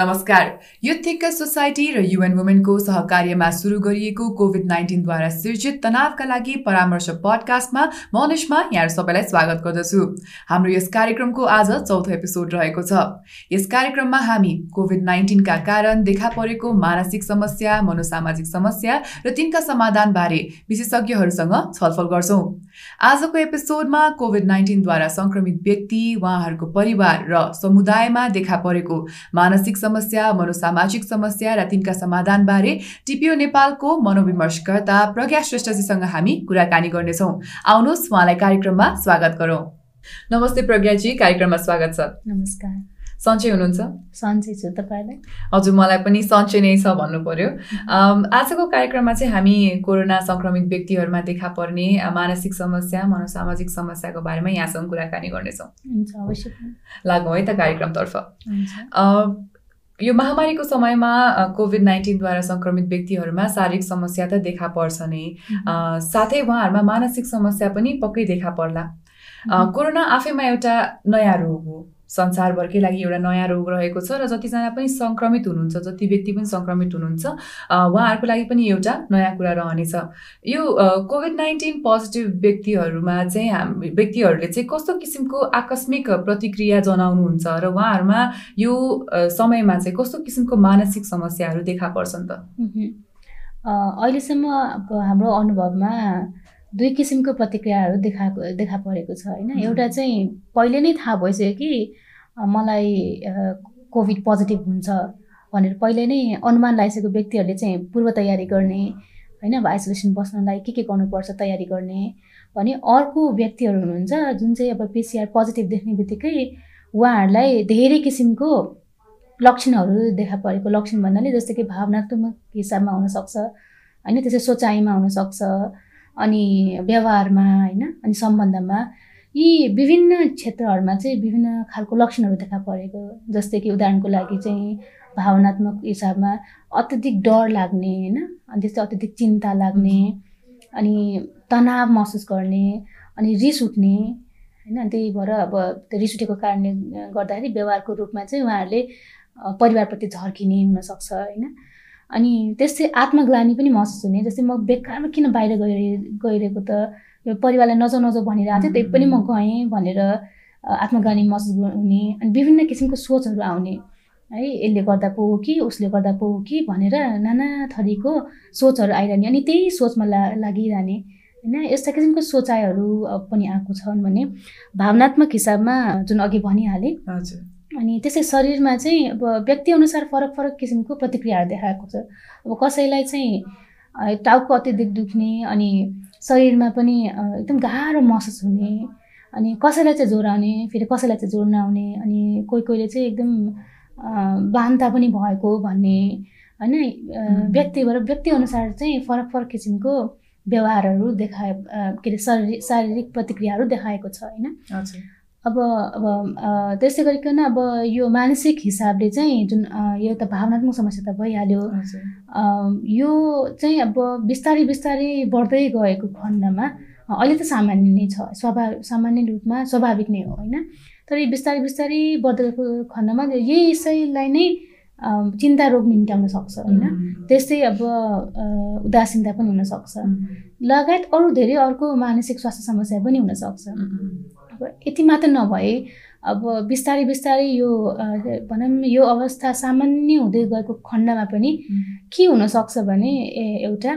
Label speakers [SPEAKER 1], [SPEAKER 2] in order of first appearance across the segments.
[SPEAKER 1] नमस्कार। Youth thinker society र UN वुमेनको सहकार्यमा सुरु गरिएको कोभिड नाइन्टिनद्वारा सिर्जित तनावका लागि परामर्श पडकास्टमा म निष्मा यहाँहरू सबैलाई स्वागत गर्दछु। हाम्रो यस कार्यक्रमको आज चौथो एपिसोड रहेको छ। यस कार्यक्रममा हामी कोभिड नाइन्टिनका कारण देखा परेको मानसिक समस्या मनोसामाजिक समस्या र तिनका समाधानबारे विशेषज्ञहरूसँग छलफल गर्छौँ। आजको एपिसोडमा कोभिड नाइन्टिनद्वारा सङ्क्रमित व्यक्ति उहाँहरूको परिवार र समुदायमा देखा परेको मानसिक समस्या मनोसामाजिक समस्या र तिनका समाधानबारे टिपिओ नेपालको मनोविमर्शकर्ता प्रज्ञा श्रेष्ठजीसँग हामी कुराकानी गर्नेछौँ। आउनुहोस् उहाँलाई कार्यक्रममा स्वागत गरौँ। नमस्ते प्रज्ञाजी कार्यक्रममा स्वागत छ।
[SPEAKER 2] नमस्कार।
[SPEAKER 1] सन्चै हुनुहुन्छ?
[SPEAKER 2] सन्चै छु तपाईँलाई?
[SPEAKER 1] हजुर मलाई पनि सन्चै नै छ भन्नु पर्यो। आजको कार्यक्रममा चाहिँ हामी कोरोना सङ्क्रमित व्यक्तिहरूमा देखा पर्ने मानसिक समस्या मनोसामाजिक समस्याको बारेमा यहाँसँग कुराकानी गर्नेछौँ।
[SPEAKER 2] हुन्छ अवश्य
[SPEAKER 1] लागौँ है त कार्यक्रमतर्फ। यो महामारीको समयमा कोभिड नाइन्टिनद्वारा सङ्क्रमित व्यक्तिहरूमा शारीरिक समस्या त देखा पर्छ नै। साथै उहाँहरूमा मानसिक समस्या पनि पक्कै देखा पर्ला। कोरोना आफैमा एउटा नयाँ रोग हो। संसारभरकै लागि एउटा नयाँ रोग रहेको छ र जतिजना पनि सङ्क्रमित हुनुहुन्छ जति व्यक्ति पनि सङ्क्रमित हुनुहुन्छ उहाँहरूको लागि पनि एउटा नयाँ कुरा रहनेछ। यो कोभिड नाइन्टिन पोजिटिभ व्यक्तिहरूमा चाहिँ हाम व्यक्तिहरूले चाहिँ कस्तो किसिमको आकस्मिक प्रतिक्रिया जनाउनुहुन्छ र उहाँहरूमा यो समयमा चाहिँ कस्तो किसिमको मानसिक समस्याहरू देखा पर्छन् त?
[SPEAKER 2] अहिलेसम्म हाम्रो अनुभवमा दुई किसिमको प्रतिक्रियाहरू देखाएको देखा परेको छ होइन? एउटा चाहिँ पहिले नै थाहा भइसक्यो कि मलाई कोभिड पोजिटिभ हुन्छ भनेर पहिले नै अनुमान लगाइसकेको व्यक्तिहरूले चाहिँ पूर्व तयारी गर्ने होइन? अब आइसोलेसन बस्नलाई के के गर्नुपर्छ तयारी गर्ने भने अर्को व्यक्तिहरू हुनुहुन्छ जुन चाहिँ अब पिसिआर पोजिटिभ देख्ने बित्तिकै उहाँहरूलाई धेरै किसिमको लक्षणहरू देखा परेको लक्षण भन्नाले जस्तै कि भावनात्मक हिसाबमा हुनसक्छ होइन? त्यसै सोचाइमा हुनसक्छ अनि व्यवहारमा होइन अनि सम्बन्धमा यी विभिन्न क्षेत्रहरूमा चाहिँ विभिन्न खालको लक्षणहरू देखा परेको जस्तै कि उदाहरणको लागि चाहिँ भावनात्मक हिसाबमा अत्यधिक डर लाग्ने होइन अनि त्यस्तै अत्यधिक चिन्ता लाग्ने अनि तनाव महसुस गर्ने अनि रिस उठ्ने होइन त्यही भएर अब त्यो रिस उठेको कारणले गर्दाखेरि व्यवहारको रूपमा चाहिँ उहाँहरूले परिवारप्रति झर्किने हुनसक्छ होइन। अनि त्यस्तै आत्मग्लानी पनि महसुस हुने जस्तै म बेकारमा किन बाहिर गइ गइरहेको त? यो परिवारलाई नजाउ नजाउ भनिरहेको थियो त्यही पनि म गएँ भनेर आत्मग्लानी महसुस हुने अनि विभिन्न किसिमको सोचहरू आउने। है यसले गर्दा पो हो कि उसले गर्दा पो हो कि भनेर नाना थरीको सोचहरू आइरहने अनि त्यही सोचमा ला लागिरहने। होइन यस्ता किसिमको सोचाइहरू पनि आएको छन् भने भावनात्मक हिसाबमा जुन अघि भनिहालेँ
[SPEAKER 1] हजुर।
[SPEAKER 2] अनि त्यसै शरीरमा चाहिँ अब व्यक्तिअनुसार फरक फरक किसिमको प्रतिक्रियाहरू देखाएको छ। अब कसैलाई चाहिँ टाउको अत्यधिक दुख्ने अनि शरीरमा पनि एकदम गाह्रो महसुस हुने अनि कसैलाई चाहिँ ज्वरो आउने फेरि कसैलाई चाहिँ ज्वरो नआउने अनि कोही कोहीले चाहिँ एकदम बान्ता पनि भएको भन्ने होइन? व्यक्तिबाट व्यक्तिअनुसार चाहिँ फरक फरक किसिमको व्यवहारहरू देखाए के अरे शारीरिक शारीरिक प्रतिक्रियाहरू देखाएको छ होइन? अब अब त्यसै गरिकन अब यो मानसिक हिसाबले चाहिँ जुन यो त भावनात्मक समस्या त भइहाल्यो। यो चाहिँ अब बिस्तारै बिस्तारै बढ्दै गएको खण्डमा अहिले त सामान्य नै छ। स्वाभाविक सामान्य रूपमा स्वाभाविक नै हो होइन? तर बिस्तारै बिस्तारै बढ्दै गएको खण्डमा यही यसैलाई नै चिन्ता रोग निम्त्याउन सक्छ होइन? त्यस्तै अब उदासीनता पनि हुनसक्छ लगायत अरू धेरै अर्को मानसिक स्वास्थ्य समस्या पनि हुनसक्छ यति मात्र नभए अब बिस्तारै बिस्तारै यो भनौँ यो अवस्था सामान्य हुँदै गएको खण्डमा पनि के हुनसक्छ भने एउटा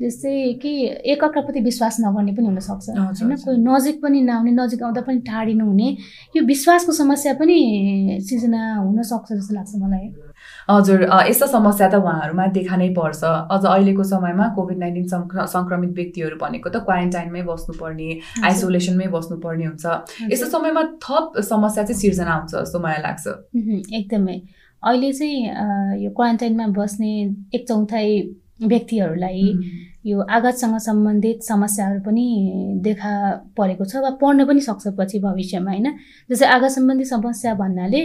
[SPEAKER 2] जस्तै कि एकअर्काप्रति विश्वास नगर्ने पनि हुनसक्छ। होइन? कोही नजिक पनि नआउने नजिक आउँदा पनि टाढिनु हुने यो विश्वासको समस्या पनि सिर्जना हुनसक्छ जस्तो लाग्छ मलाई।
[SPEAKER 1] हजुर यस्तो समस्या त उहाँहरूमा देखा नै पर्छ। अझ अहिलेको समयमा कोभिड नाइन्टिन सङ्क्रमित व्यक्तिहरू भनेको त क्वारेन्टाइनमै बस्नुपर्ने आइसोलेसनमै बस्नुपर्ने हुन्छ। यस्तो समयमा थप समस्या चाहिँ सिर्जना आउँछ जस्तो मलाई लाग्छ।
[SPEAKER 2] एकदमै। अहिले चाहिँ यो क्वारेन्टाइनमा बस्ने एक चौथाइ व्यक्तिहरूलाई यो आघातसँग सम्बन्धित समस्याहरू पनि देखा परेको छ वा पर्न पनि सक्छ पछि भविष्यमा होइन? जस्तै आघात सम्बन्धी समस्या भन्नाले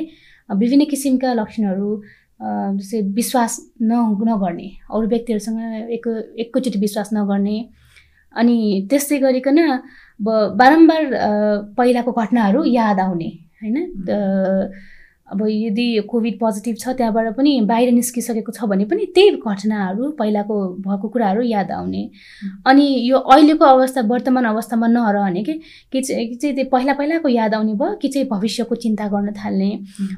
[SPEAKER 2] विभिन्न किसिमका लक्षणहरू जस्तै विश्वास न नगर्ने अरू व्यक्तिहरूसँग एक एकैचोटि विश्वास नगर्ने अनि त्यस्तै गरिकन अब बारम्बार पहिलाको घटनाहरू याद आउने होइन? अब यदि कोभिड पोजिटिभ छ त्यहाँबाट पनि बाहिर निस्किसकेको छ भने पनि त्यही घटनाहरू पहिलाको भएको कुराहरू याद आउने। अनि यो अहिलेको अवस्था वर्तमान अवस्थामा नरहने कि कि चाहिँ त्यो पहिला पहिलाको याद आउने भयो कि चाहिँ भविष्यको चिन्ता गर्न थाल्ने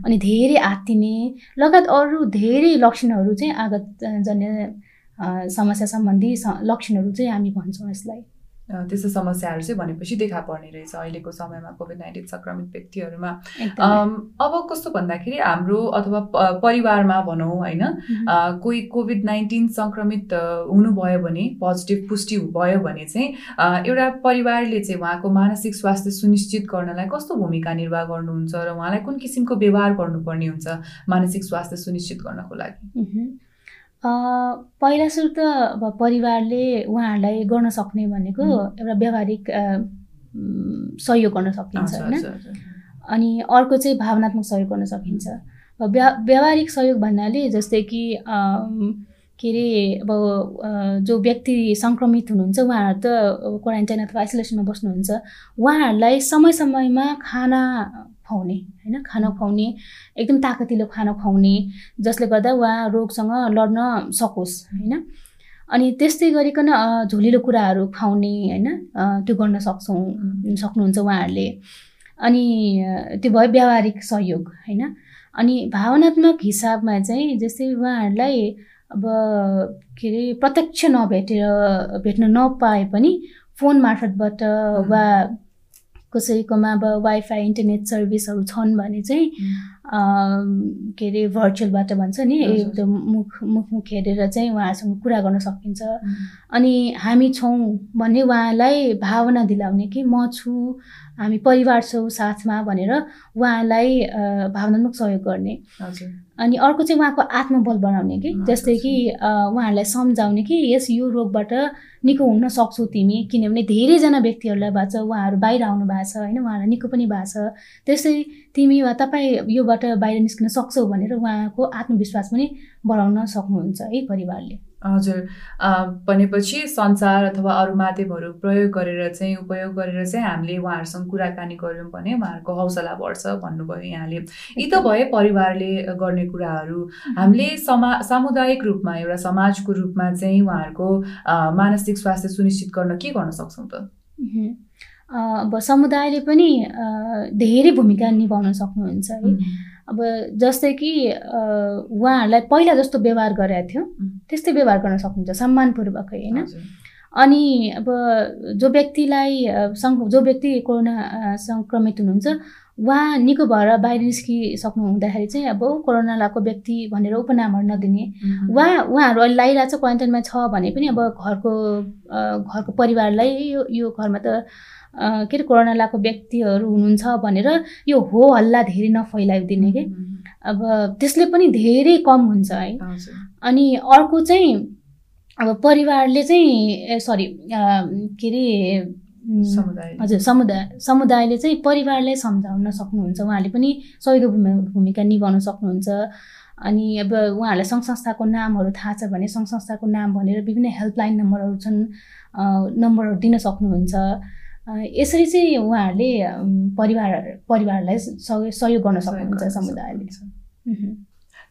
[SPEAKER 2] अनि धेरै आत्तिने लगायत अरू धेरै लक्षणहरू चाहिँ आगत जन्य समस्या सम्बन्धी लक्षणहरू चाहिँ हामी भन्छौँ यसलाई।
[SPEAKER 1] त्यस्तो समस्याहरू चाहिँ भनेपछि देखा पर्ने रहेछ अहिलेको समयमा कोभिड नाइन्टिन सङ्क्रमित व्यक्तिहरूमा। अब कस्तो भन्दाखेरि हाम्रो अथवा परिवारमा भनौँ होइन कोही कोभिड नाइन्टिन सङ्क्रमित हुनुभयो भने पोजिटिभ पुष्टि भयो भने चाहिँ एउटा परिवारले चाहिँ उहाँको मानसिक स्वास्थ्य सुनिश्चित गर्नलाई कस्तो भूमिका निर्वाह गर्नुहुन्छ र उहाँलाई कुन किसिमको व्यवहार गर्नुपर्ने हुन्छ मानसिक स्वास्थ्य सुनिश्चित गर्नको लागि?
[SPEAKER 2] पहिला सुरु त अब परिवारले उहाँहरूलाई गर्न सक्ने भनेको एउटा व्यावहारिक सहयोग गर्न सकिन्छ होइन। अनि अर्को चाहिँ भावनात्मक सहयोग गर्न सकिन्छ। व्या व्यावहारिक सहयोग भन्नाले जस्तै कि के अरे अब जो व्यक्ति सङ्क्रमित हुनुहुन्छ उहाँहरू त क्वारेन्टाइन अथवा आइसोलेसनमा बस्नुहुन्छ। उहाँहरूलाई समय समयमा खाना खुवाउने होइन? खाना खुवाउने एकदम ताकतिलो खाना खुवाउने जसले गर्दा उहाँ रोगसँग लड्न सकोस् होइन? अनि त्यस्तै गरिकन झोलिलो कुराहरू खुवाउने होइन? त्यो गर्न सक्छौँ सक्नुहुन्छ उहाँहरूले। अनि त्यो भयो व्यावहारिक सहयोग होइन? अनि भावनात्मक हिसाबमा चाहिँ जस्तै उहाँहरूलाई अब के अरे प्रत्यक्ष नभेटेर भेट्न नपाए पनि फोन मार्फतबाट वा कसैकोमा अब वाइफाई इन्टरनेट सर्भिसहरू छन् भने चाहिँ के अरे भर्चुअलबाट भन्छ नि एकदम मुख मुखमुख हेरेर चाहिँ उहाँहरूसँग कुरा गर्न सकिन्छ। अनि हामी छौँ भन्ने उहाँलाई भावना दिलाउने कि म छु हामी परिवार छौँ साथमा भनेर उहाँलाई भावनात्मक सहयोग गर्ने। अनि अर्को चाहिँ उहाँको आत्मबल बढाउने कि? जस्तै कि उहाँहरूलाई सम्झाउने कि यस यो रोगबाट निको हुन सक्छौ तिमी किनभने धेरैजना व्यक्तिहरूलाई भएको छ उहाँहरू बाहिर आउनु भएको छ होइन? उहाँहरूलाई निको पनि भएको छ। त्यस्तै तिमी वा तपाईँ योबाट बाहिर निस्किन सक्छौ भनेर उहाँको आत्मविश्वास पनि बढाउन सक्नुहुन्छ है परिवारले।
[SPEAKER 1] हजुर। भनेपछि संसार अथवा अरू माध्यमहरू प्रयोग गरेर चाहिँ उपयोग गरेर चाहिँ हामीले उहाँहरूसँग कुराकानी गऱ्यौँ भने उहाँहरूको हौसला बढ्छ भन्नुभयो यहाँले। यी त भए परिवारले गर्ने कुराहरू। हामीले समा सामुदायिक रूपमा एउटा समाजको रूपमा चाहिँ उहाँहरूको मानसिक स्वास्थ्य सुनिश्चित गर्न के गर्न सक्छौँ त?
[SPEAKER 2] अब समुदायले पनि धेरै भूमिका निभाउन सक्नुहुन्छ है। अब जस्तै कि उहाँहरूलाई पहिला जस्तो व्यवहार गरेको थियो त्यस्तै व्यवहार गर्न सक्नुहुन्छ सम्मानपूर्वकै होइन? अनि अब जो व्यक्तिलाई सङ् जो व्यक्ति कोरोना सङ्क्रमित हुनुहुन्छ उहाँ निको भएर बाहिर निस्किसक्नु हुँदाखेरि चाहिँ अब कोरोना लगाएको व्यक्ति भनेर उपनामहरू नदिने। वा उहाँहरू अहिले लगाइरहेको छ क्वारेन्टाइनमा छ भने पनि अब घरको घरको परिवारलाई यो यो घरमा त के अरे कोरोना लगाएको व्यक्तिहरू हुनुहुन्छ भनेर यो हो हल्ला धेरै नफैलाइदिने कि। अब त्यसले पनि धेरै कम हुन्छ है। अनि अर्को चाहिँ अब परिवारले चाहिँ सरी के अरे हजुर समुदाय समुदायले चाहिँ परिवारलाई सम्झाउन सक्नुहुन्छ। उहाँले पनि सहयोग भूमिका निभाउन सक्नुहुन्छ। अनि अब उहाँहरूलाई सङ्घ संस्थाको नामहरू थाहा छ भने सङ्घ संस्थाको नाम भनेर विभिन्न हेल्पलाइन नम्बरहरू छन् नम्बरहरू दिन सक्नुहुन्छ। यसरी चाहिँ उहाँहरूले परिवार परिवारलाई सहयोग गर्न सक्नुहुन्छ समुदायले।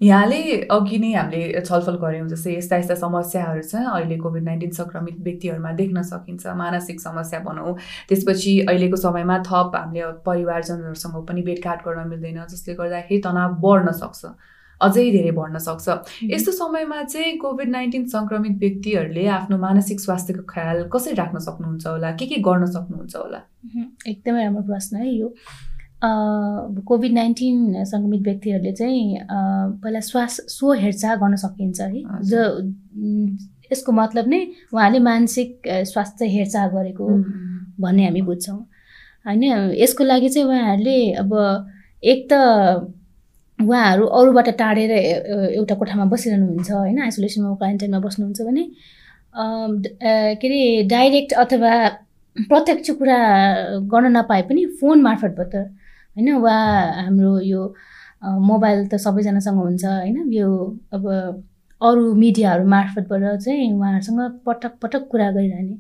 [SPEAKER 1] यहाँले अघि नै हामीले छलफल गऱ्यौँ जस्तै यस्ता यस्ता समस्याहरू छ। अहिले कोभिड नाइन्टिन सङ्क्रमित व्यक्तिहरूमा देख्न सकिन्छ मानसिक समस्या भनौँ। त्यसपछि अहिलेको समयमा थप हामीले परिवारजनहरूसँग पनि भेटघाट गर्न मिल्दैन जसले गर्दाखेरि तनाव बढ्न सक्छ अझै धेरै बढ्न सक्छ। यस्तो समयमा चाहिँ कोभिड नाइन्टिन सङ्क्रमित व्यक्तिहरूले आफ्नो मानसिक स्वास्थ्यको ख्याल कसरी राख्न सक्नुहुन्छ होला? के के गर्न सक्नुहुन्छ होला?
[SPEAKER 2] एकदमै राम्रो प्रश्न है यो। कोभिड नाइन्टिन सङ्क्रमित व्यक्तिहरूले चाहिँ पहिला श्वास स्व हेरचाह गर्न सकिन्छ है। जो यसको मतलब नै उहाँले मानसिक स्वास्थ्य हेरचाह गरेको भन्ने हामी बुझ्छौँ। होइन यसको लागि चाहिँ उहाँहरूले अब एक त उहाँहरू अरूबाट टाढेर एउटा कोठामा बसिरहनुहुन्छ होइन आइसोलेसनमा क्वारेन्टाइनमा बस्नुहुन्छ भने के अरे डाइरेक्ट अथवा प्रत्यक्ष कुरा गर्न नपाए पनि फोन मार्फतबाट होइन? वा हाम्रो यो मोबाइल त सबैजनासँग हुन्छ होइन? यो अब अरू मिडियाहरू मार्फतबाट चाहिँ उहाँहरूसँग पटक पटक कुरा गरिरहने।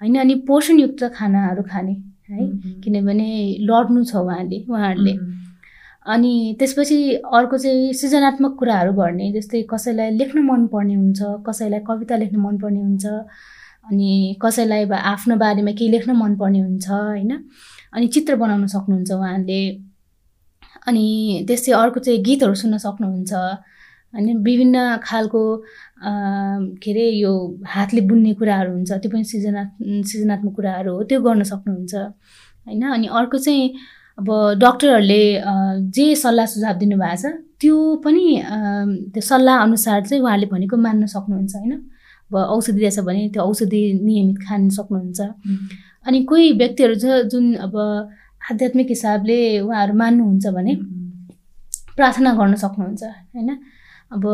[SPEAKER 2] होइन? अनि पोषणयुक्त खानाहरू खाने है? किनभने लड्नु छ उहाँले उहाँहरूले। अनि त्यसपछि अर्को चाहिँ सृजनात्मक कुराहरू गर्ने जस्तै कसैलाई लेख्न मनपर्ने हुन्छ कसैलाई कविता लेख्न मनपर्ने हुन्छ अनि कसैलाई आफ्नो बारेमा केही लेख्न मनपर्ने हुन्छ होइन? अनि चित्र बनाउन सक्नुहुन्छ उहाँले अनि त्यस्तै अर्को चाहिँ गीतहरू सुन्न सक्नुहुन्छ। होइन विभिन्न खालको के अरे यो हातले बुन्ने कुराहरू हुन्छ त्यो पनि सृजना सृजनात्मक कुराहरू हो त्यो गर्न सक्नुहुन्छ। होइन अनि अर्को चाहिँ अब डक्टरहरूले जे सल्लाह सुझाव दिनुभएको छ त्यो पनि त्यो सल्लाह अनुसार चाहिँ उहाँहरूले भनेको मान्न सक्नुहुन्छ। होइन अब औषधि दिएछ भने त्यो औषधि नियमित खान सक्नुहुन्छ। अनि कोही व्यक्तिहरू छ जुन अब आध्यात्मिक हिसाबले उहाँहरू मान्नुहुन्छ भने प्रार्थना गर्न सक्नुहुन्छ होइन? अब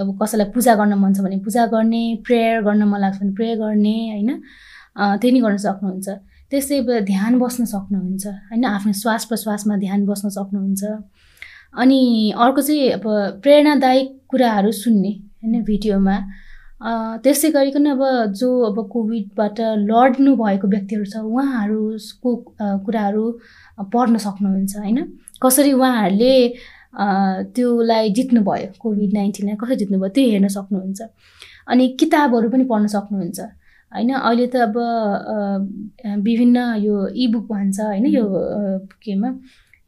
[SPEAKER 2] अब कसैलाई पूजा गर्न मन छ भने पूजा गर्ने प्रेयर गर्न मन लाग्छ भने प्रेयर गर्ने होइन? त्यही नै गर्न सक्नुहुन्छ। त्यस्तै ध्यान बस्न सक्नुहुन्छ होइन? आफ्नो श्वास प्रश्वासमा ध्यान बस्न सक्नुहुन्छ। अनि अर्को चाहिँ अब प्रेरणादायक कुराहरू सुन्ने होइन? भिडियोमा। त्यसै गरिकन अब जो अब कोभिडबाट लड्नु भएको व्यक्तिहरू छ उहाँहरूको कुराहरू पढ्न सक्नुहुन्छ होइन? कसरी उहाँहरूले त्योलाई जित्नुभयो कोभिड नाइन्टिनलाई कसरी जित्नुभयो त्यो हेर्न सक्नुहुन्छ। अनि किताबहरू पनि पढ्न सक्नुहुन्छ होइन? अहिले त अब विभिन्न यो इबुक भन्छ होइन? यो केमा?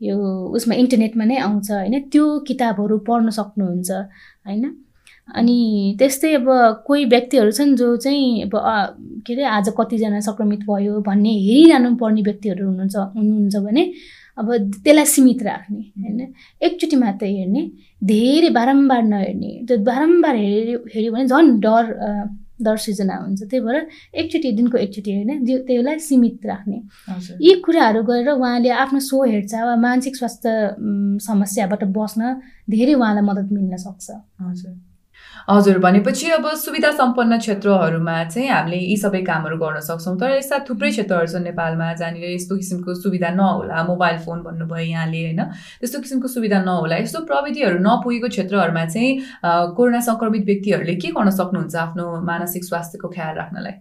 [SPEAKER 2] यो उसमा इन्टरनेटमा नै आउँछ होइन? त्यो किताबहरू पढ्न सक्नुहुन्छ होइन? अनि त्यस्तै अब कोही व्यक्तिहरू छन् जो चाहिँ अब के अरे आज कतिजना सङ्क्रमित भयो भन्ने हेरिरहनु पर्ने व्यक्तिहरू हुनुहुन्छ हुनुहुन्छ भने अब त्यसलाई सीमित राख्ने होइन? एकचोटि मात्रै हेर्ने धेरै बारम्बार नहेर्ने त्यो बारम्बार हेऱ्यो हेऱ्यो भने झन् डर डर सृजना हुन्छ। त्यही भएर एकचोटि दिनको एकचोटि हेर्ने त्यसलाई सीमित राख्ने। यी कुराहरू गरेर उहाँले आफ्नो सो हेरचाह वा मानसिक स्वास्थ्य समस्याबाट बस्न धेरै उहाँलाई मद्दत मिल्न सक्छ।
[SPEAKER 1] हजुर। हजुर भनेपछि अब सुविधा सम्पन्न क्षेत्रहरूमा चाहिँ हामीले यी सबै कामहरू गर्न सक्छौँ। तर यस्ता थुप्रै क्षेत्रहरू छन् नेपालमा जहाँनिर यस्तो किसिमको सुविधा नहोला मोबाइल फोन भन्नुभयो यहाँले होइन? त्यस्तो किसिमको सुविधा नहोला यस्तो प्रविधिहरू नपुगेको क्षेत्रहरूमा चाहिँ कोरोना सङ्क्रमित व्यक्तिहरूले के गर्न सक्नुहुन्छ आफ्नो मानसिक स्वास्थ्यको ख्याल राख्नलाई?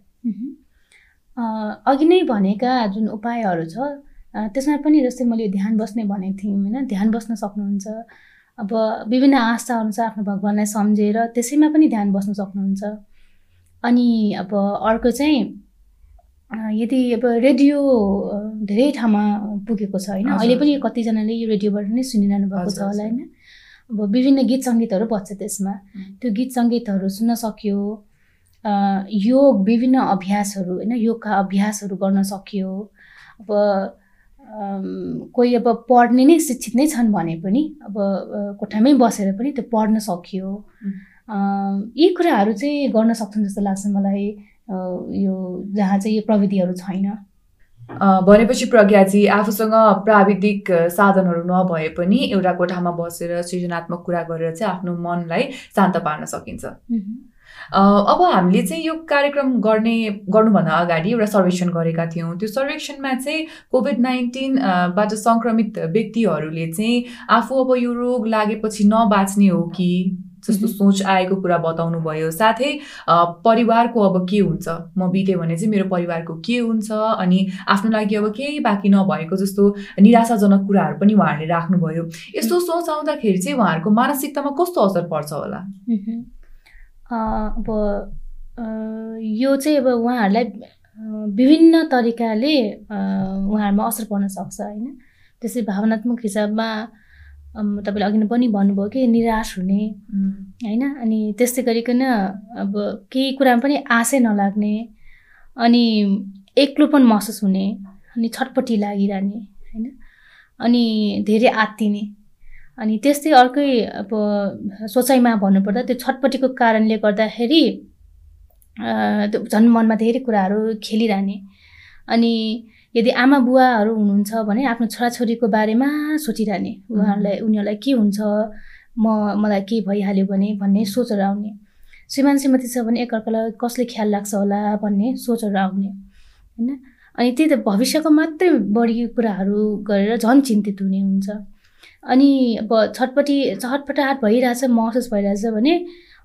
[SPEAKER 2] अघि नै भनेका जुन उपायहरू छ त्यसमा पनि जस्तै मैले ध्यान बस्ने भनेको थिएँ होइन? ध्यान बस्न सक्नुहुन्छ अब विभिन्न आस्था अनुसार आफ्नो भगवान्लाई सम्झेर त्यसैमा पनि ध्यान बस्न सक्नुहुन्छ। अनि अब अर्को चाहिँ यदि अब रेडियो धेरै ठाउँमा पुगेको छ होइन अहिले पनि कतिजनाले यो रेडियोबाट नै सुनिरहनु भएको छ होला होइन। अब विभिन्न गीत सङ्गीतहरू बज्छ त्यसमा। त्यो गीत सङ्गीतहरू सुन्न सक्यो योग विभिन्न अभ्यासहरू होइन योगका अभ्यासहरू गर्न सक्यो। अब कोही अब पढ्ने नै शिक्षित नै छन् भने पनि अब कोठामै बसेर पनि त्यो पढ्न सकियो। यी कुराहरू चाहिँ गर्न सक्छन् जस्तो लाग्छ मलाई यो जहाँ चाहिँ यो प्रविधिहरू छैन।
[SPEAKER 1] भनेपछि प्रज्ञाजी आफूसँग प्राविधिक साधनहरू नभए पनि एउटा कोठामा बसेर सृजनात्मक कुरा गरेर चाहिँ आफ्नो मनलाई शान्त पार्न सकिन्छ। अब हामीले चाहिँ यो कार्यक्रम गर्ने गर्नुभन्दा अगाडि एउटा सर्वेक्षण गरेका थियौँ। त्यो सर्वेक्षणमा चाहिँ कोभिड नाइन्टिनबाट सङ्क्रमित व्यक्तिहरूले चाहिँ आफू अब यो रोग लागेपछि नबाच्ने हो कि जस्तो सोच आएको कुरा बताउनु भयो साथै परिवारको अब के हुन्छ? म बितेँ भने चाहिँ मेरो परिवारको के हुन्छ? अनि आफ्नो लागि अब केही बाँकी नभएको जस्तो निराशाजनक कुराहरू पनि उहाँहरूले राख्नुभयो। यस्तो सोच आउँदाखेरि चाहिँ उहाँहरूको मानसिकतामा कस्तो असर पर्छ होला?
[SPEAKER 2] अब यो चाहिँ अब उहाँहरूलाई विभिन्न तरिकाले उहाँहरूमा असर पर्न सक्छ होइन? त्यसै भावनात्मक हिसाबमा तपाईँले अघि नै पनि भन्नुभयो कि निराश हुने होइन? अनि त्यस्तै गरिकन अब केही कुरामा पनि आशै नलाग्ने अनि एक्लोपन महसुस हुने अनि छटपट्टि लागिरहने होइन? अनि धेरै आत्तिने। अनि त्यस्तै अर्कै अब सोचाइमा भन्नुपर्दा त्यो छटपट्टिको कारणले गर्दाखेरि त्यो झन् मनमा धेरै कुराहरू खेलिरहने। अनि यदि आमा बुवाहरू हुनुहुन्छ भने आफ्नो छोराछोरीको बारेमा सोचिरहने। उहाँहरूलाई उनीहरूलाई के हुन्छ म मलाई के भइहाल्यो भने भन्ने सोचहरू आउने। श्रीमान श्रीमती छ भने एकअर्कालाई कसले ख्याल लाग्छ होला भन्ने सोचहरू आउने होइन? अनि त्यही त भविष्यको मात्रै बढी कुराहरू गरेर झन् चिन्तित हुने हुन्छ। अनि अब छटपट्टि छटपटाहट भइरहेछ महसुस भइरहेछ भने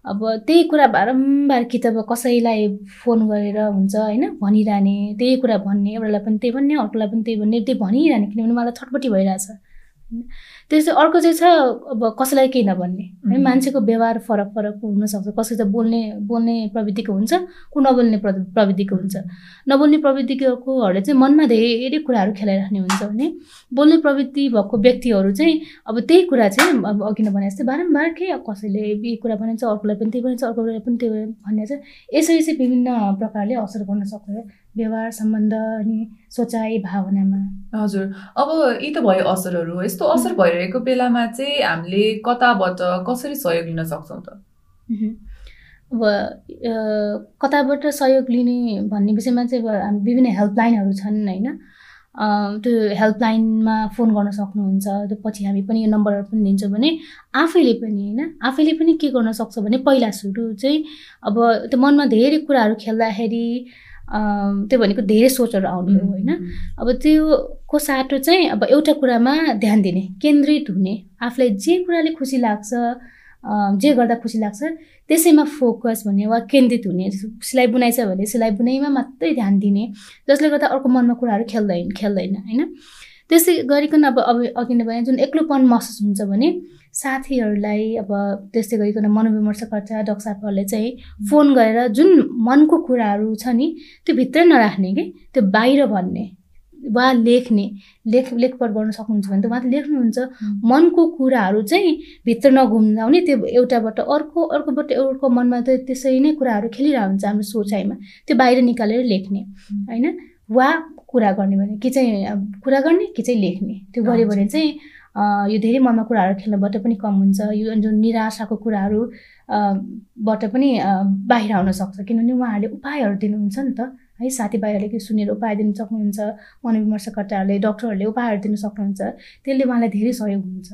[SPEAKER 2] अब त्यही कुरा बारम्बार कि त अब कसैलाई फोन गरेर हुन्छ होइन भनिरहने त्यही कुरा भन्ने एउटालाई पनि त्यही भन्ने अर्कोलाई पनि त्यही भन्ने त्यही भनिरहने किनभने मलाई छटपट्टि भइरहेछ। त्यस्तै अर्को चाहिँ छ अब कसैलाई केही नभन्ने। है. मान्छेको व्यवहार फरक फरक हुनसक्छ कसै त बोल्ने बोल्ने प्रविधिको हुन्छ को नबोल्ने प्र- प्रविधिको हुन्छ। नबोल्ने प्रविधिकोहरूले चाहिँ मनमा धेरै कुराहरू खेलाइराख्ने हुन्छ भने बोल्ने प्रवृत्ति भएको व्यक्तिहरू चाहिँ अब त्यही कुरा चाहिँ अब अघि नै भने जस्तै बारम्बार के कसैले यही कुरा भनिन्छ अर्कोलाई पनि त्यही भनिन्छ अर्कोलाई पनि त्यही भन्ने चाहिँ यसरी चाहिँ विभिन्न प्रकारले असर गर्न सक्छ। व्यवहार सम्बन्ध अनि सोचाइ भावनामा।
[SPEAKER 1] हजुर। अब यी त भयो असरहरू। हो यस्तो असर भइरहेको बेलामा चाहिँ हामीले कताबाट कसरी सहयोग लिन सक्छौँ त।
[SPEAKER 2] अब कताबाट सहयोग लिने भन्ने विषयमा चाहिँ अब हामी विभिन्न हेल्पलाइनहरू छन् होइन? त्यो हेल्पलाइनमा फोन गर्न सक्नुहुन्छ त्यो पछि हामी पनि यो नम्बरहरू पनि दिन्छौँ भने आफैले पनि होइन? आफैले पनि के गर्न सक्छ भने पहिला सुरु चाहिँ अब त्यो मनमा धेरै कुराहरू खेल्दाखेरि त्यो भनेको धेरै सोचहरू आउने हो होइन। अब त्योको साटो चाहिँ अब एउटा कुरामा ध्यान दिने केन्द्रित हुने आफूलाई जे कुराले खुसी लाग्छ जे गर्दा खुसी लाग्छ त्यसैमा फोकस भन्ने वा केन्द्रित हुने सिलाइ बुनाइ छ भने सिलाइ बुनाइमा मात्रै ध्यान दिने जसले गर्दा अर्को मनमा कुराहरू खेल्दैन खेल्दैन होइन। त्यसै गरिकन अब अब अघि नै भने जुन एक्लोपन महसुस हुन्छ भने साथीहरूलाई अब त्यस्तै गरिकन मनोविमर्शकर्ता डक्सापहरूले चाहिँ फोन गरेर जुन मनको कुराहरू छ नि त्यो भित्रै नराख्ने कि? त्यो बाहिर भन्ने वा लेख्ने लेख लेखपढ गर्न सक्नुहुन्छ भने त उहाँले लेख्नुहुन्छ। मनको कुराहरू चाहिँ भित्र नघुम्जाउने त्यो एउटाबाट अर्को अर्कोबाट अर्को मनमा त त्यसरी नै कुराहरू खेलिरहेको हुन्छ हाम्रो सोचाइमा त्यो बाहिर निकालेर लेख्ने होइन? वा कुरा गर्ने भने कि चाहिँ कुरा गर्ने कि चाहिँ लेख्ने। त्यो गऱ्यो भने चाहिँ यो धेरै मनमा कुराहरू खेल्नबाट पनि कम हुन्छ। यो जुन निराशाको कुराहरू बाट पनि बाहिर आउन सक्छ। किनभने उहाँहरूले उपायहरू दिनुहुन्छ नि त। है साथीभाइहरूले के सुनेर उपाय दिन सक्नुहुन्छ मनोविमर्शकर्ताहरूले डक्टरहरूले उपायहरू दिन सक्नुहुन्छ। त्यसले उहाँलाई धेरै सहयोग हुन्छ।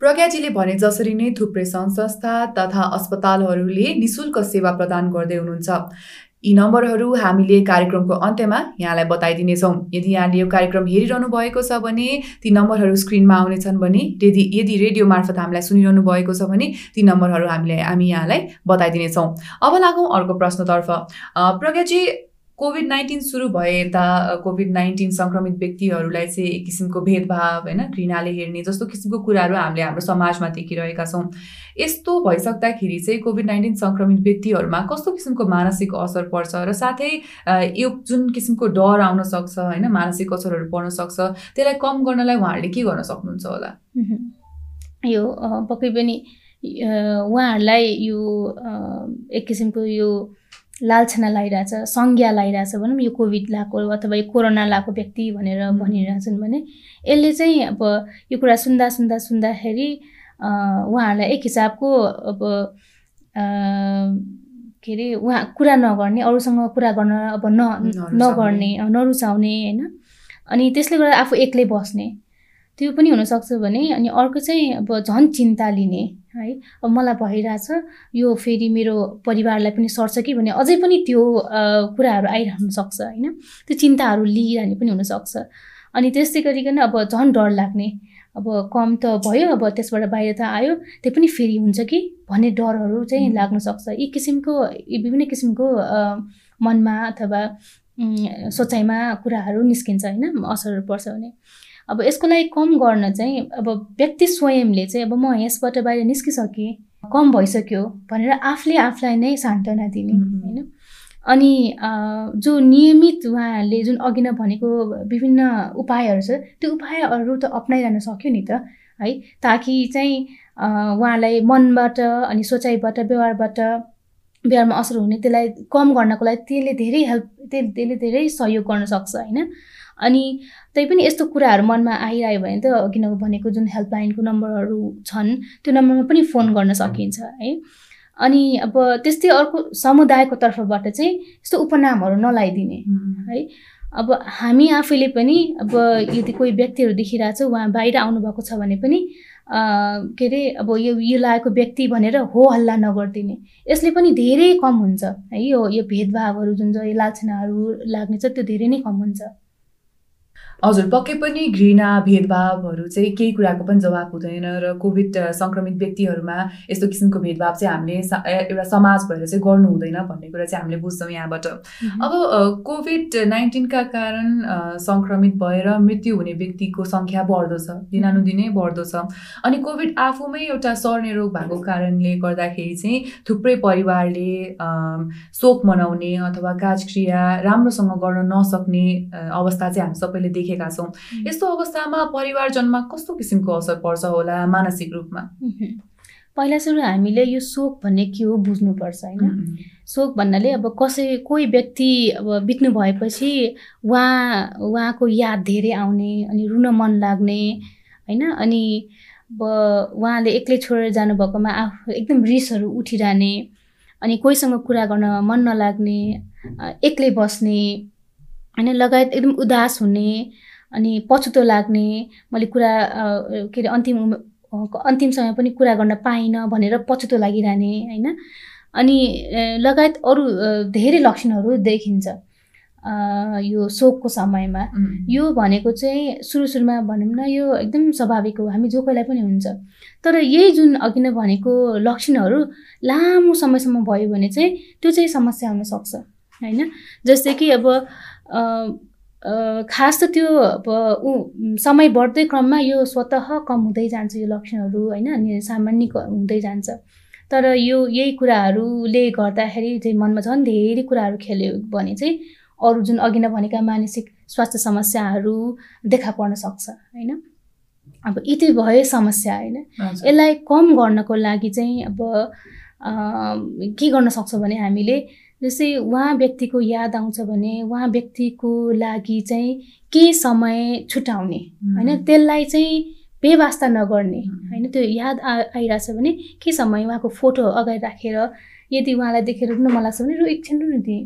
[SPEAKER 1] प्रज्ञाजीले भने जसरी नै थुप्रै सङ्घ संस्था तथा अस्पतालहरूले निशुल्क सेवा प्रदान गर्दै हुनुहुन्छ। यी नम्बरहरू हामीले कार्यक्रमको अन्त्यमा यहाँलाई बताइदिनेछौँ। यदि यहाँले यो कार्यक्रम हेरिरहनु भएको छ भने ती नम्बरहरू स्क्रिनमा आउनेछन् भने यदि यदि रेडियो मार्फत हामीलाई सुनिरहनु भएको छ भने ती नम्बरहरू हामीले हामी यहाँलाई बताइदिनेछौँ। अब लागौँ अर्को प्रश्नतर्फ। प्रज्ञाजी कोभिड नाइन्टिन सुरु भए यता कोभिड नाइन्टिन सङ्क्रमित व्यक्तिहरूलाई चाहिँ एक किसिमको भेदभाव होइन घृणाले हेर्ने जस्तो किसिमको कुराहरू हामीले हाम्रो समाजमा देखिरहेका छौँ यस्तो भइसक्दाखेरि चाहिँ कोभिड नाइन्टिन सङ्क्रमित व्यक्तिहरूमा कस्तो किसिमको मानसिक असर पर्छ र साथै यो जुन किसिमको डर आउन सक्छ होइन मानसिक असरहरू पर्न सक्छ त्यसलाई कम गर्नलाई उहाँहरूले के गर्न सक्नुहुन्छ होला।
[SPEAKER 2] यो पक्कै पनि उहाँहरूलाई यो एक किसिमको यो लालछना लगाइरहेछ संज्ञा लगाइरहेछ भनौँ यो कोभिड लगाएको अथवा यो कोरोना लगाएको व्यक्ति भनेर. भनिरहेछन् भने यसले चाहिँ अब यो कुरा सुन्दा सुन्दा सुन्दाखेरि उहाँहरूलाई एक हिसाबको अब के अरे उहाँ कुरा नगर्ने अरूसँग कुरा गर्न अब न। नगर्ने नरुचाउने होइन अनि त्यसले गर्दा आफू एक्लै बस्ने त्यो पनि हुनसक्छ भने अनि अर्को चाहिँ अब झन् चिन्ता लिने है? अब मलाई भइरहेछ। यो फेरि मेरो परिवारलाई पनि सर्छ कि भने अझै पनि त्यो कुराहरू आइरहन सक्छ होइन? त्यो चिन्ताहरू लिइरहने पनि हुनसक्छ अनि त्यस्तै गरिकन अब झन् डर लाग्ने। अब कम त भयो अब त्यसबाट बाहिर त आयो। त्यो पनि फेरि हुन्छ कि? भन्ने डरहरू चाहिँ. लाग्न सक्छ। यी किसिमको यी विभिन्न किसिमको मनमा अथवा सोचाइमा कुराहरू निस्किन्छ होइन? असरहरू पर्छ भने। अब यसको लागि कम गर्न चाहिँ अब व्यक्ति स्वयंले चाहिँ अब म यसबाट बाहिर निस्किसकेँ कम भइसक्यो भनेर आफूले आफूलाई नै सान्त्वना दिने. होइन? अनि जो नियमित उहाँहरूले जुन अघि नै भनेको विभिन्न उपायहरू छ त्यो उपायहरू त अप्नाइरहन सक्यो नि त है? ताकि चाहिँ उहाँलाई मनबाट अनि सोचाइबाट व्यवहारबाट व्यवहारमा असर हुने त्यसलाई कम गर्नको लागि त्यसले धेरै हेल्प त्यसले धेरै सहयोग गर्न सक्छ होइन? अनि तैपनि यस्तो कुराहरू मनमा आइरह्यो भने त अघि नै भनेको जुन हेल्पलाइनको नम्बरहरू छन् त्यो नम्बरमा पनि फोन गर्न सकिन्छ है। अनि अब त्यस्तै अर्को समुदायको तर्फबाट चाहिँ यस्तो उपनामहरू नलाइदिने है। अब हामी आफैले पनि अब यदि कोही व्यक्तिहरू देखिरहेछ उहाँ बाहिर आउनुभएको छ भने पनि के अरे अब यो यो लागेको व्यक्ति भनेर हो हल्ला नगरिदिने। यसले पनि धेरै कम हुन्छ है। यो यो भेदभावहरू जुन चाहिँ लालछनाहरू लाग्ने छ त्यो धेरै नै कम हुन्छ।
[SPEAKER 1] हजुर पक्कै पनि घृणा भेदभावहरू चाहिँ केही कुराको पनि जवाब हुँदैन र कोभिड सङ्क्रमित व्यक्तिहरूमा यस्तो किसिमको भेदभाव चाहिँ हामीले एउटा समाज भएर चाहिँ गर्नु हुँदैन भन्ने कुरा चाहिँ हामीले बुझ्छौँ यहाँबाट। अब कोभिड नाइन्टिनका कारण सङ्क्रमित भएर मृत्यु हुने व्यक्तिको सङ्ख्या बढ्दो छ दिनानुदिनै बढ्दो छ। अनि कोभिड आफूमै एउटा सर्ने रोग भएको कारणले गर्दाखेरि चाहिँ थुप्रै परिवारले शोक मनाउने अथवा काजक्रिया राम्रोसँग गर्न नसक्ने अवस्था चाहिँ हामी सबैले देखेँ देखेका छौँ। यस्तो अवस्थामा परिवारजनमा कस्तो किसिमको असर पर्छ होला मानसिक रूपमा?
[SPEAKER 2] पहिला सुरु हामीले यो शोक भन्ने के हो बुझ्नुपर्छ होइन? शोक भन्नाले अब कसै कोही व्यक्ति अब बित्नु भएपछि उहाँ उहाँको याद धेरै आउने अनि रुन मन लाग्ने होइन? अनि अब उहाँले एक्लै छोडेर जानुभएकोमा आफू एकदम रिसहरू उठिरहने अनि कोहीसँग कुरा गर्न मन नलाग्ने एक्लै बस्ने होइन लगायत एकदम उदास हुने अनि पछुतो लाग्ने मैले कुरा के अरे अन्तिम अन्तिम समय पनि कुरा गर्न पाइनँ भनेर पछुतो लागिरहने होइन? अनि लगायत अरू धेरै लक्षणहरू देखिन्छ यो शोकको समयमा। यो भनेको चाहिँ सुरु सुरुमा भनौँ न यो एकदम स्वाभाविक हो हामी जो कोहीलाई पनि हुन्छ। तर यही जुन अघि नै भनेको लक्षणहरू लामो समयसम्म भयो भने चाहिँ त्यो चाहिँ समस्या हुनसक्छ होइन? जस्तै कि अब खास त त्यो अब ऊ समय बढ्दै क्रममा यो स्वत कम हुँदै जान्छ यो लक्षणहरू होइन? अनि सामान्य हुँदै जान्छ। तर यो यही कुराहरूले गर्दाखेरि चाहिँ मनमा झन् धेरै कुराहरू खेल्यो भने चाहिँ अरू जुन अघि नै भनेका मानसिक स्वास्थ्य समस्याहरू देखा पर्न सक्छ होइन? अब यति भयो समस्या होइन? यसलाई कम गर्नको लागि चाहिँ अब के गर्न सक्छौँ भने हामीले जस्तै उहाँ व्यक्तिको याद आउँछ भने उहाँ व्यक्तिको लागि चाहिँ के समय छुट्याउने होइन? त्यसलाई चाहिँ बेवास्ता नगर्ने होइन? त्यो याद आ आइरहेछ भने के समय उहाँको फोटो अगाडि राखेर यदि उहाँलाई देखेर रुन मन लाग्छ भने रु एकछिन रुनु दिएँ।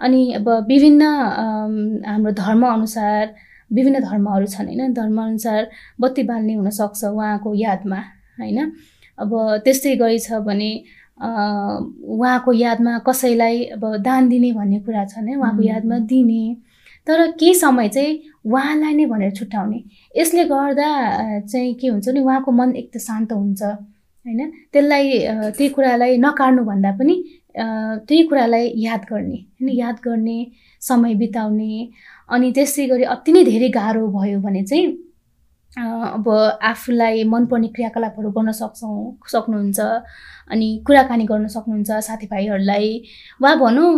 [SPEAKER 2] अनि अब विभिन्न हाम्रो धर्मअनुसार विभिन्न धर्महरू छन् होइन? धर्मअनुसार बत्ती बाल्ने हुनसक्छ उहाँको यादमा होइन? अब त्यस्तै गरी छ भने उहाँको यादमा कसैलाई अब दान दिने भन्ने कुरा छ नि उहाँको यादमा दिने। तर केही समय चाहिँ उहाँलाई नै भनेर छुट्याउने। यसले गर्दा चाहिँ के हुन्छ भने उहाँको मन एक त शान्त हुन्छ होइन? त्यसलाई त्यही कुरालाई नकार्नु भन्दा पनि त्यही कुरालाई याद गर्ने होइन? याद गर्ने समय बिताउने। अनि त्यसै गरी अति नै धेरै गाह्रो भयो भने चाहिँ अब आफूलाई मनपर्ने क्रियाकलापहरू गर्न सक्छौँ सक्नुहुन्छ अनि कुराकानी गर्न सक्नुहुन्छ साथीभाइहरूलाई। वा भनौँ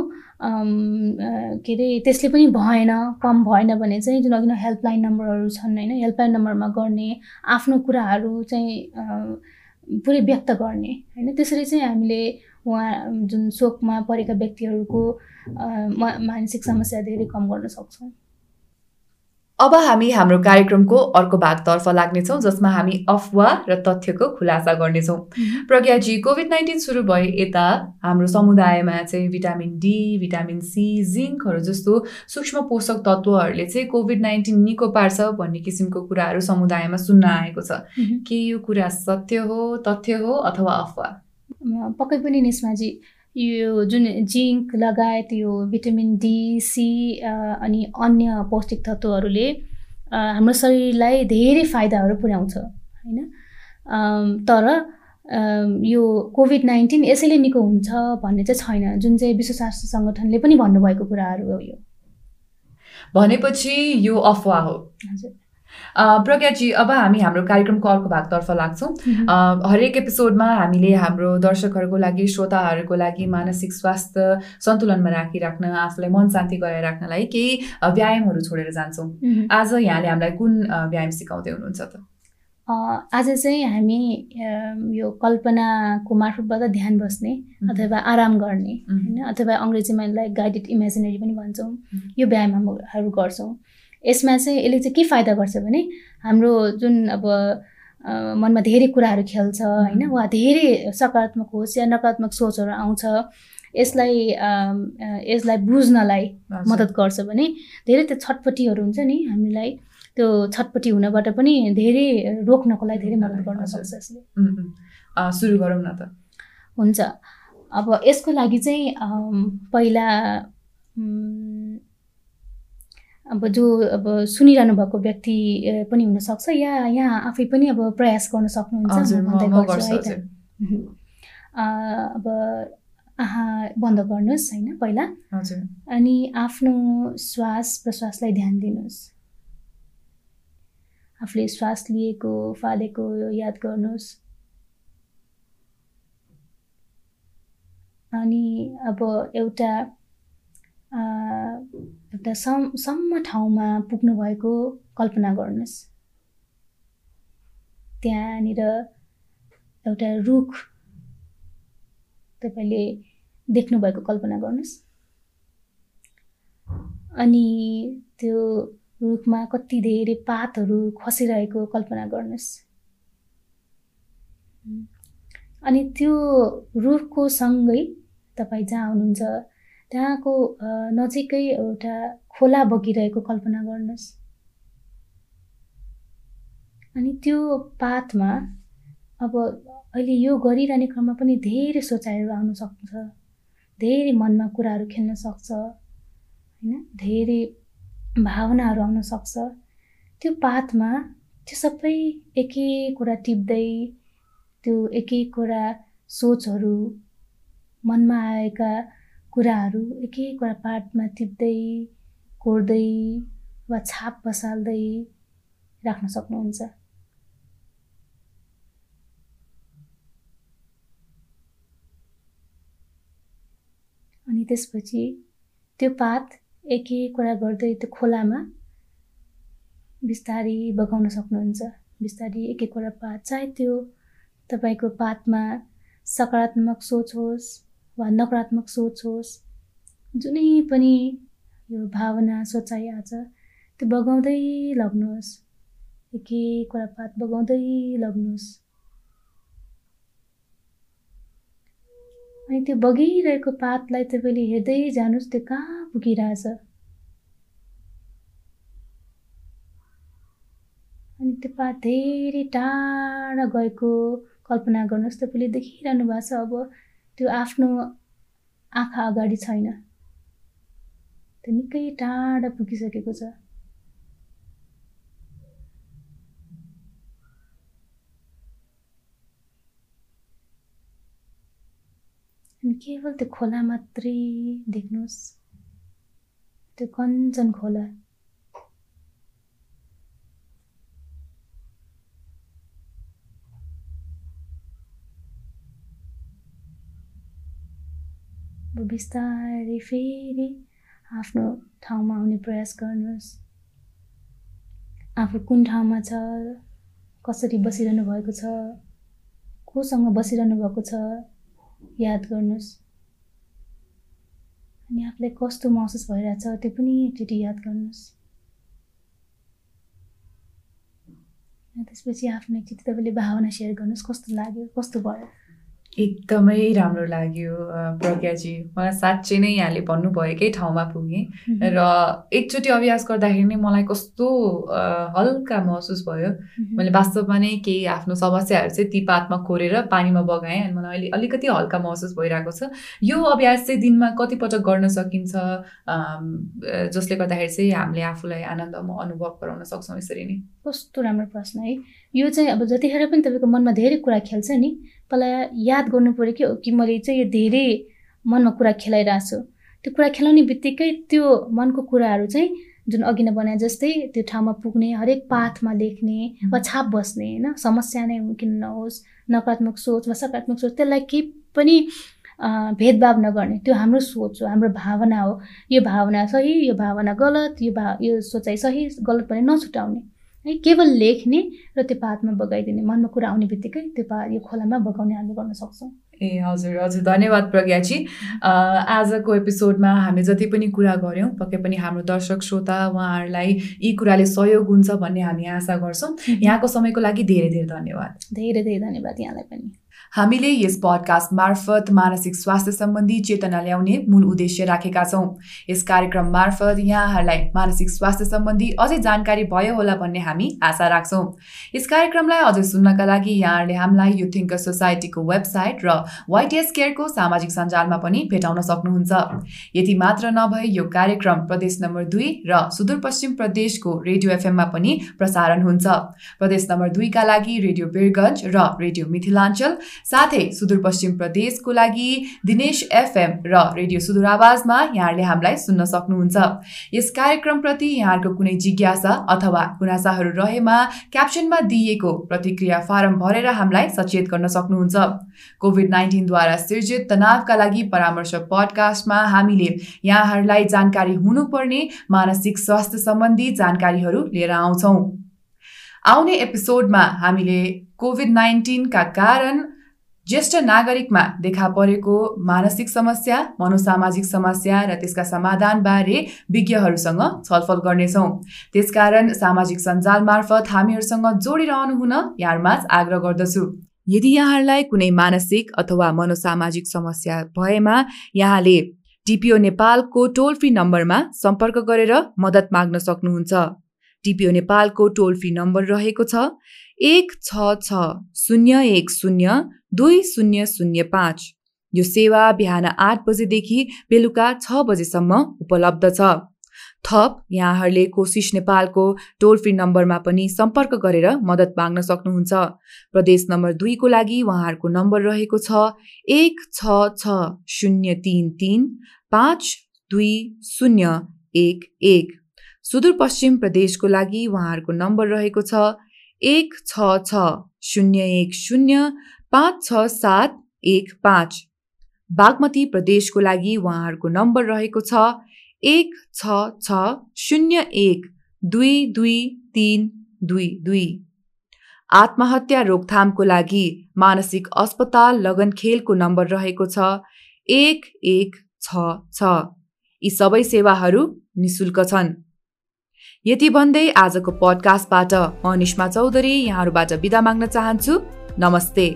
[SPEAKER 2] के अरे त्यसले पनि भएन कम भएन भने चाहिँ जुन अघि हेल्पलाइन नम्बरहरू छन् होइन? हेल्पलाइन नम्बरमा गर्ने आफ्नो कुराहरू चाहिँ पुरै व्यक्त गर्ने होइन? त्यसरी चाहिँ हामीले उहाँ जुन शोकमा परेका व्यक्तिहरूको मानसिक समस्या धेरै कम गर्न सक्छौँ।
[SPEAKER 1] अब हामी हाम्रो कार्यक्रमको अर्को भागतर्फ लाग्नेछौँ जसमा हामी अफवाह र तथ्यको खुलासा गर्नेछौँ। प्रज्ञाजी कोभिड नाइन्टिन सुरु भए यता हाम्रो समुदायमा चाहिँ भिटामिन डी भिटामिन सी जिङ्कहरू जस्तो सूक्ष्म पोषक तत्त्वहरूले चाहिँ कोभिड नाइन्टिन निको पार्छ भन्ने किसिमको कुराहरू समुदायमा सुन्न आएको छ। के यो कुरा सत्य हो तथ्य हो अथवा अफवाह
[SPEAKER 2] पक्कै पनि निस्माजी यो जुन जिङ्क लगायत यो भिटामिन डी सी अनि अन्य पौष्टिक तत्त्वहरूले हाम्रो शरीरलाई धेरै फाइदाहरू पुर्याउँछ होइन? तर यो कोभिड नाइन्टिन यसैले निको हुन्छ भन्ने चाहिँ छैन। जुन चाहिँ विश्व स्वास्थ्य सङ्गठनले पनि भन्नुभएको कुराहरू हो यो।
[SPEAKER 1] भनेपछि यो अफवाह हो। हजुर। प्रज्ञाजी अब हामी हाम्रो कार्यक्रमको अर्को भागतर्फ लाग्छौँ। हरेक एपिसोडमा हामीले हाम्रो दर्शकहरूको लागि श्रोताहरूको लागि मानसिक स्वास्थ्य सन्तुलनमा राखिराख्न आफूलाई मन शान्ति गराइराख्नलाई केही व्यायामहरू छोडेर जान्छौँ। आज यहाँले हामीलाई कुन व्यायाम सिकाउँदै हुनुहुन्छ त?
[SPEAKER 2] आज चाहिँ हामी यो कल्पनाको मार्फतबाट ध्यान बस्ने अथवा आराम गर्ने होइन? अथवा अङ्ग्रेजीमा यसलाई गाइडेड इमेजिनेरी पनि भन्छौँ। यो व्यायामहरू गर्छौँ। यसमा चाहिँ यसले चाहिँ के फाइदा गर्छ भने हाम्रो जुन अब मनमा धेरै कुराहरू खेल्छ होइन? वा धेरै सकारात्मक होस् या नकारात्मक सोचहरू आउँछ यसलाई यसलाई बुझ्नलाई मद्दत गर्छ भने धेरै त्यो छटपट्टिहरू हुन्छ नि हामीलाई। त्यो छटपट्टि हुनबाट पनि धेरै रोक्नको लागि धेरै मद्दत गर्न सक्छ यसले।
[SPEAKER 1] सुरु गरौँ न त।
[SPEAKER 2] हुन्छ। अब यसको लागि चाहिँ पहिला अब जो अब सुनिरहनु भएको व्यक्ति पनि हुनसक्छ या यहाँ आफै पनि अब प्रयास गर्न सक्नुहुन्छ अब आहा बन्द गर्नुहोस् होइन पहिला। अनि आफ्नो श्वास प्रश्वासलाई ध्यान दिनुहोस्। आफूले श्वास लिएको फालेको याद गर्नुहोस्। अनि अब एउटा एउटा सम सम्म ठाउँमा पुग्नु भएको कल्पना गर्नुहोस्। त्यहाँनिर एउटा रुख तपाईँले देख्नुभएको कल्पना गर्नुहोस्। अनि त्यो रुखमा कति धेरै पातहरू खसिरहेको कल्पना गर्नुहोस्। अनि त्यो रुखको सँगै तपाईँ जहाँ हुनुहुन्छ त्यहाँको नजिकै एउटा खोला बगिरहेको कल्पना गर्नुहोस्। अनि त्यो पातमा अब अहिले यो गरिरहने क्रममा पनि धेरै सोचाइहरू आउन सक्छ। धेरै मनमा कुराहरू खेल्न सक्छ होइन? धेरै भावनाहरू आउन सक्छ। त्यो पातमा त्यो सबै एक एकवटा टिप्दै त्यो एक एकवटा सोचहरू मनमा आएका कुराहरू एक एकवटा पातमा टिप्दै कोर्दै वा छाप बसाल्दै राख्न सक्नुहुन्छ। अनि त्यसपछि त्यो पात एक एकवटा गर्दै त्यो खोलामा बिस्तारी बगाउन सक्नुहुन्छ। बिस्तारी एक एकवटा पात। चाहे त्यो तपाईँको पातमा सकारात्मक सोच होस् वा नकारात्मक सोच होस् जुनै पनि यो भावना सोचाइ आज त्यो बगाउँदै लग्नुहोस्। एक एकवटा पात बगाउँदै लग्नुहोस्। अनि त्यो बगिरहेको पातलाई तपाईँले हेर्दै जानुहोस् त्यो कहाँ पुगिरहेछ। अनि त्यो पात धेरै टाढा गएको कल्पना गर्नुहोस् तपाईँले देखिरहनु भएको छ। अब त्यो आफ्नो आँखा अगाडि छैन। त्यो निकै टाढा पुगिसकेको छ। अनि केवल त्यो खोला मात्रै देख्नुहोस्। त्यो कञ्चन खोला। बिस्तारै फेरि आफ्नो ठाउँमा आउने प्रयास गर्नुहोस्। आफू कुन ठाउँमा छ कसरी बसिरहनु भएको छ कोसँग बसिरहनु भएको छ याद गर्नुहोस्। अनि आफूलाई कस्तो महसुस भइरहेछ त्यो पनि एकचोटि याद गर्नुहोस्। त्यसपछि आफ्नो एकचोटि तपाईँले भावना सेयर गर्नुहोस् कस्तो लाग्यो कस्तो भयो।
[SPEAKER 1] एकदमै राम्रो लाग्यो प्रज्ञाजी। मलाई साँच्चै नै यहाँले भन्नुभएकै ठाउँमा पुगेँ। र एकचोटि अभ्यास गर्दाखेरि नै मलाई कस्तो हल्का महसुस भयो। मैले वास्तवमा नै केही आफ्नो समस्याहरू चाहिँ ती पातमा कोरेर पानीमा बगाएँ अनि मलाई अहिले अलिकति हल्का महसुस भइरहेको छ। यो अभ्यास चाहिँ दिनमा कतिपटक गर्न सकिन्छ? जसले गर्दाखेरि चाहिँ हामीले आफूलाई आनन्दमा अनुभव गराउन सक्छौँ यसरी नै।
[SPEAKER 2] कस्तो राम्रो प्रश्न है। यो चाहिँ अब जतिखेर पनि तपाईँको मनमा धेरै कुरा खेल्छ नि पहिला याद गर्नु पऱ्यो कि कि मैले चाहिँ यो धेरै मनमा कुरा खेलाइरहेको छु। त्यो कुरा खेलाउने बित्तिकै त्यो मनको कुराहरू चाहिँ जुन अघि नै बनाए जस्तै त्यो ठाउँमा पुग्ने हरेक पाथमा लेख्ने वा छाप बस्ने होइन? समस्या नै किन नहोस् नकारात्मक सोच वा सकारात्मक सोच त्यसलाई केही पनि भेदभाव नगर्ने। त्यो हाम्रो सोच हो हाम्रो भावना हो। यो भावना सही यो भावना गलत यो भा यो सोचाइ सही गलत भने नछुटाउने। है केवल लेख्ने र त्यो पातमा बगाइदिने मनमा कुरा आउने बित्तिकै त्यो पा यो खोलामा बगाउने हामी गर्न सक्छौँ।
[SPEAKER 1] ए हजुर हजुर धन्यवाद प्रज्ञाजी। आजको एपिसोडमा हामी जति पनि कुरा गऱ्यौँ पक्कै पनि हाम्रो दर्शक श्रोता उहाँहरूलाई यी कुराले सहयोग हुन्छ भन्ने हामी आशा गर्छौँ। यहाँको समयको लागि धेरै धेरै धन्यवाद।
[SPEAKER 2] धेरै धेरै धन्यवाद यहाँलाई पनि।
[SPEAKER 1] हामीले यस पडकास्ट मार्फत मानसिक स्वास्थ्य सम्बन्धी चेतना ल्याउने मूल उद्देश्य राखेका छौँ। यस कार्यक्रम मार्फत यहाँहरूलाई मानसिक स्वास्थ्य सम्बन्धी अझै जानकारी भयो होला भन्ने हामी आशा राख्छौँ। यस कार्यक्रमलाई अझै सुन्नका लागि यहाँहरूले हामीलाई यो थिङ्कर सोसाइटीको वेबसाइट र वाइटिएस केयरको सामाजिक सञ्जालमा पनि भेटाउन सक्नुहुन्छ। यति मात्र नभए यो कार्यक्रम प्रदेश नम्बर दुई र सुदूरपश्चिम प्रदेशको रेडियो एफएममा पनि प्रसारण हुन्छ। प्रदेश नम्बर दुईका लागि रेडियो बिरगन्ज र रेडियो मिथिलाञ्चल साथै सुदूरपश्चिम प्रदेशको लागि दिनेश एफएम र रेडियो सुदूर आवाजमा यहाँहरूले हामीलाई सुन्न सक्नुहुन्छ। यस कार्यक्रमप्रति यहाँहरूको कुनै जिज्ञासा अथवा गुनासाहरू रहेमा क्याप्सनमा दिइएको प्रतिक्रिया फारम भरेर हामीलाई सचेत गर्न सक्नुहुन्छ। कोभिड नाइन्टिनद्वारा सिर्जित तनावका लागि परामर्श पडकास्टमा हामीले यहाँहरूलाई जानकारी हुनुपर्ने मानसिक स्वास्थ्य सम्बन्धी जानकारीहरू लिएर आउँछौँ। आउने एपिसोडमा हामीले कोभिड नाइन्टिनका कारण ज्येष्ठ नागरिकमा देखा परेको मानसिक समस्या मनोसामाजिक समस्या र त्यसका समाधानबारे विज्ञहरूसँग छलफल गर्नेछौँ। त्यसकारण सामाजिक सञ्जाल मार्फत हामीहरूसँग जोडिरहनु हुन यहाँहरूमा आग्रह गर्दछु। यदि यहाँहरूलाई कुनै मानसिक अथवा मनोसामाजिक समस्या भएमा यहाँले टिपिओ नेपालको टोल फ्री नम्बरमा सम्पर्क गरेर मद्दत माग्न सक्नुहुन्छ। टिपिओ नेपालको टोल फ्री नम्बर रहेको छ एक छ छ शून्य एक शून्य दुई शून्य शून्य पाँच। यो सेवा बिहान आठ बजेदेखि बेलुका छ बजेसम्म उपलब्ध छ। थप यहाँहरूले कोसिस नेपालको टोल फ्री नम्बरमा पनि सम्पर्क गरेर मद्दत माग्न सक्नुहुन्छ। प्रदेश नम्बर दुईको लागि उहाँहरूको नम्बर रहेको छ एक छ छ शून्य तिन तिन पाँच दुई शून्य एक एक। सुदूरपश्चिम प्रदेशको लागि उहाँहरूको नम्बर रहेको छ एक छ छ शून्य एक शून्य पाँच छ सात एक पाँच। बागमती प्रदेशको लागि उहाँहरूको नम्बर रहेको छ एक छ छ शून्य एक दुई दुई तिन दुई दुई। आत्महत्या रोकथामको लागि मानसिक अस्पताल लगनखेलको नम्बर रहेको छ एक एक छ छ। यी सबै सेवाहरू निशुल्क छन्। यति भन्दै आजको पडकास्टबाट म निष्मा चौधरी यहाँहरूबाट बिदा माग्न चाहन्छु। नमस्ते।